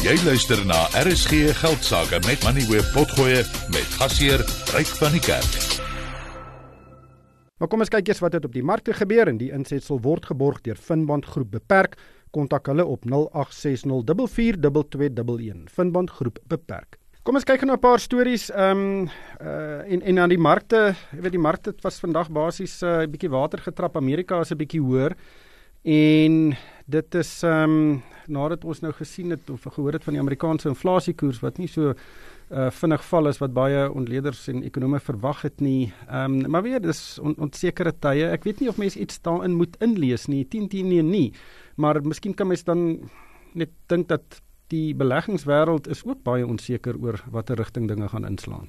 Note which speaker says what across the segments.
Speaker 1: Jy luister na RSG Geldsaake met Money Web Potgoe met gasheer Ryk van die Kerk.
Speaker 2: Maar kom ons kyk eers wat het op die markte gebeur en die insetsel word geborg deur Finbond Groep Beperk. Kontak hulle op 0860442211. Finbond Groep Beperk. Kom ons kyk nou 'n paar stories ehm um, uh en en aan die markte, jy weet die markte was vandag basies 'n uh, bietjie water getrap. Amerika is 'n bietjie hoër. En dit is ehm um, nadat ons nou gesien het of gehoor het van die Amerikaanse inflasiekoers wat nie so uh, vinnig val as wat baie ontleeders en ekonome verwag het nie. Ehm um, maar weer dis on, onsekere tye. Ek weet nie of mense iets daarin moet inlees nie. 10 10 nee nie. Maar miskien kan mens dan net dink dat die beleggingswêreld is ook baie onseker oor watter rigting dinge gaan inslaan.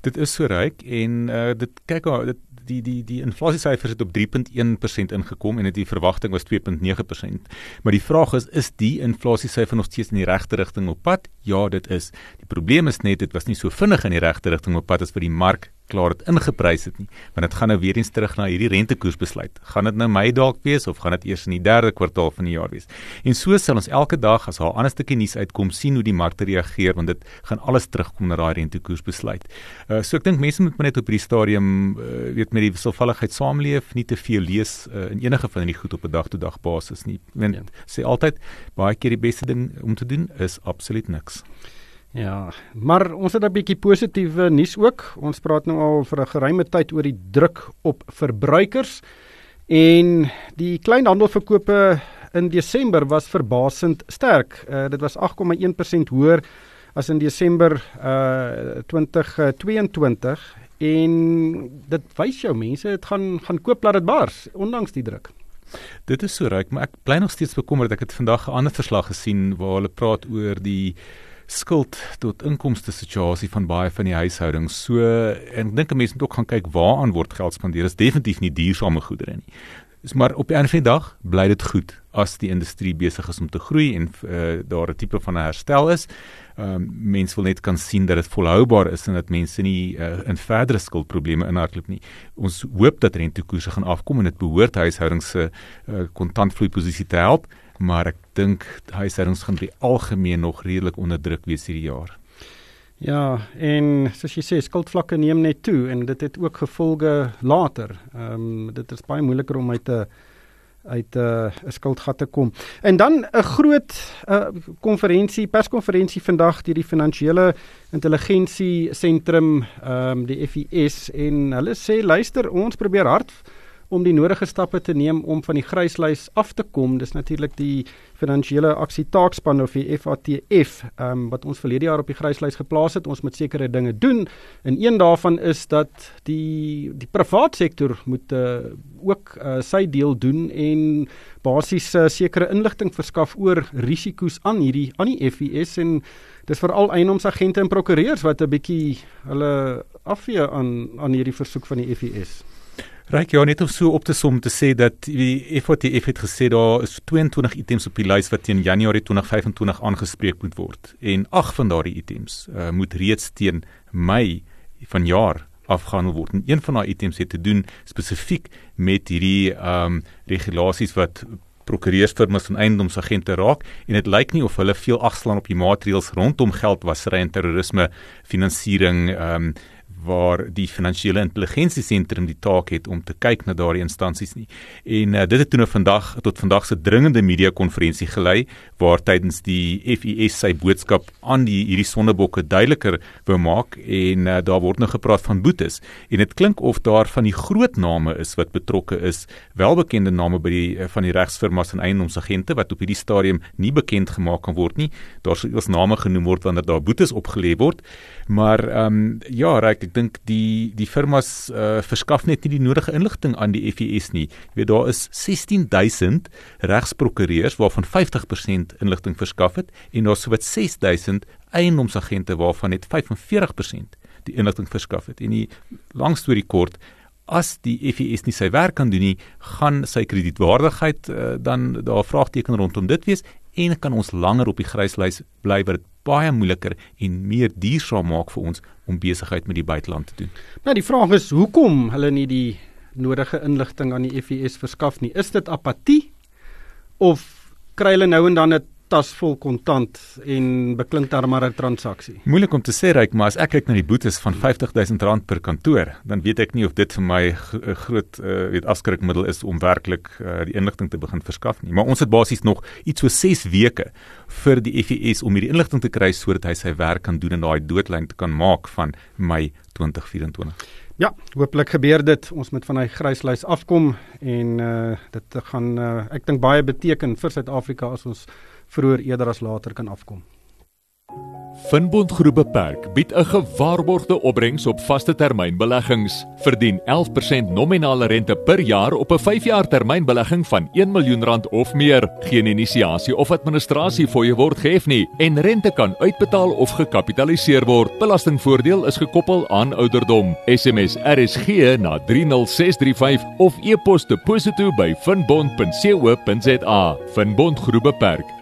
Speaker 3: Dit is so ryk en uh, dit kyk dit die die die inflasiesyfers het op 3.1% ingekom en dit die verwagting was 2.9%. Maar die vraag is is die inflasiesyfer nog steeds in die regte rigting op pad? Ja, dit is. Die probleem is net dit was nie so vinnig in die regte rigting op pad as vir die mark klaar dit ingeprys het nie. Want dit gaan nou weer eens terug na hierdie rentekoersbesluit. Gaan dit nou Mei dalk wees of gaan dit eers in die derde kwartaal van die jaar wees? En so sal ons elke dag as daar 'n ander stukkie nuus uitkom sien hoe die markte reageer want dit gaan alles terugkom na daai rentekoersbesluit. Uh, so ek dink mense moet net op hierdie stadium uh, weet met die wisselvalligheid saamleef nie te veel lees uh, in enige van hierdie goed op 'n dag tot dag basis nie. Want ja. sê altyd baie keer die beste ding om te doen is absoluut niks
Speaker 2: Ja, maar ons het 'n bietjie positiewe nuus ook. Ons praat nou al vir 'n geruime tyd oor die druk op verbruikers en die kleinhandelverkope in Desember was verbasend sterk. Uh, dit was 8,1% hoër as in Desember uh 2022 en dit wys jou mense het gaan gaan koop laat dit bars ondanks die druk.
Speaker 3: Dit is so reg, maar ek bly nog steeds bekommerd. Ek het vandag 'n ander verslag gesien waar hulle praat oor die skuld tot inkomste situasie van baie van die huishoudings. So en ek dink 'n mens moet ook gaan kyk waaraan word geld spandeer. Dit is definitief nie duursame goedere nie. Dis maar op 'n einde van die dag bly dit goed as die industrie besig is om te groei en uh, daar 'n tipe van 'n herstel is. Ehm um, mense wil net kan sien dat dit volhoubaar is en dat mense nie uh, in verdere skuldprobleme inhardloop nie. Ons hoop dat rentekoerse gaan afkom en dit behoort huishoudings se uh, kontantvloei posisie te help maar ek dink huishoudings gaan die algemeen nog redelik onder druk wees hierdie jaar.
Speaker 2: Ja, en soos jy sê, skuldvlakke neem net toe en dit het ook gevolge later. Ehm um, dit is baie moeiliker om uit 'n uit 'n uh, skuldgat te kom. En dan 'n groot konferensie, uh, perskonferensie vandag deur die Finansiële Intelligensie Sentrum, ehm um, die FIS en hulle sê luister, ons probeer hard om die nodige stappe te neem om van die gryslys af te kom. Dis natuurlik die finansiële aksie taakspan of die FATF, ehm um, wat ons verlede jaar op die gryslys geplaas het. Ons moet sekere dinge doen. En een daarvan is dat die die private sektor moet uh, ook uh, sy deel doen en basies uh, sekere inligting verskaf oor risiko's aan hierdie aan die FIS en dis veral eienoomsagente en prokureurs wat 'n bietjie hulle afvee aan aan hierdie versoek van die FIS.
Speaker 3: Ryk ja net om so op te som te sê dat die FATF het gesê daar is 22 items op die lys wat teen Januarie 2025 aangespreek moet word en 8 van daardie items uh, moet reeds teen Mei vanjaar afgehandel word. En een van daai items het te doen spesifiek met hierdie ehm um, regulasies wat prokureursfirmas en eiendomsagente raak en dit lyk nie of hulle veel agslaan op die maatreëls rondom geldwasery en terrorisme finansiering ehm um, waar die finansiële intelligensie sentrum die taak het om te kyk na daardie instansies nie. En uh, dit het toe nou vandag tot vandag se dringende media konferensie gelei waar tydens die FIS sy boodskap aan die hierdie sondebokke duideliker wou maak en uh, daar word nou gepraat van boetes en dit klink of daar van die groot name is wat betrokke is, welbekende name by die uh, van die regsfirmas en eiendomsagente wat op hierdie stadium nie bekend gemaak kan word nie. Daar sou eers name genoem word wanneer daar boetes opgelê word. Maar ehm um, ja, ek ek dink die die firmas uh, verskaf net nie die nodige inligting aan die FIS nie. Jy weet daar is 16000 regsprokureurs waarvan 50% inligting verskaf het en daar's sowat 6000 eiendomsagente waarvan net 45% die inligting verskaf het. En die lang storie kort as die FIS nie sy werk kan doen nie, gaan sy kredietwaardigheid uh, dan daar vraagteken rondom dit wees en kan ons langer op die gryslys bly wat dit baie moeiliker en meer duursaam maak vir ons om besigheid met die buiteland te doen.
Speaker 2: Nou die vraag is hoekom hulle nie die nodige inligting aan die FIS verskaf nie. Is dit apatie of kry hulle nou en dan 'n tas vol kontant en beklink daar maar 'n transaksie.
Speaker 3: Moeilik om te sê ryk, maar as ek kyk na die boetes van R50 000 per kantoor, dan weet ek nie of dit vir my 'n groot uh, weet afskrikmiddel is om werklik uh, die inligting te begin verskaf nie. Maar ons het basies nog iets so 6 weke vir die FES om hierdie inligting te kry sodat hy sy werk kan doen en daai doodlyn te kan maak van Mei 2024.
Speaker 2: Ja, hooplik gebeur dit. Ons moet van hy gryslys afkom en uh dit gaan uh, ek dink baie beteken vir Suid-Afrika as ons vroeër eerder as later kan afkom.
Speaker 4: Finbond Groep Beperk bied 'n gewaarborgde opbrengs op vaste termynbeleggings. Verdien 11% nominale rente per jaar op 'n 5-jaar termynbelegging van 1 miljoen rand of meer. Geen inisiasie of administrasie fooie word gehef nie en rente kan uitbetaal of gekapitaliseer word. Belastingvoordeel is gekoppel aan ouderdom. SMS RSG na 30635 of e-pos deposito by finbond.co.za. Finbond Groep Beperk,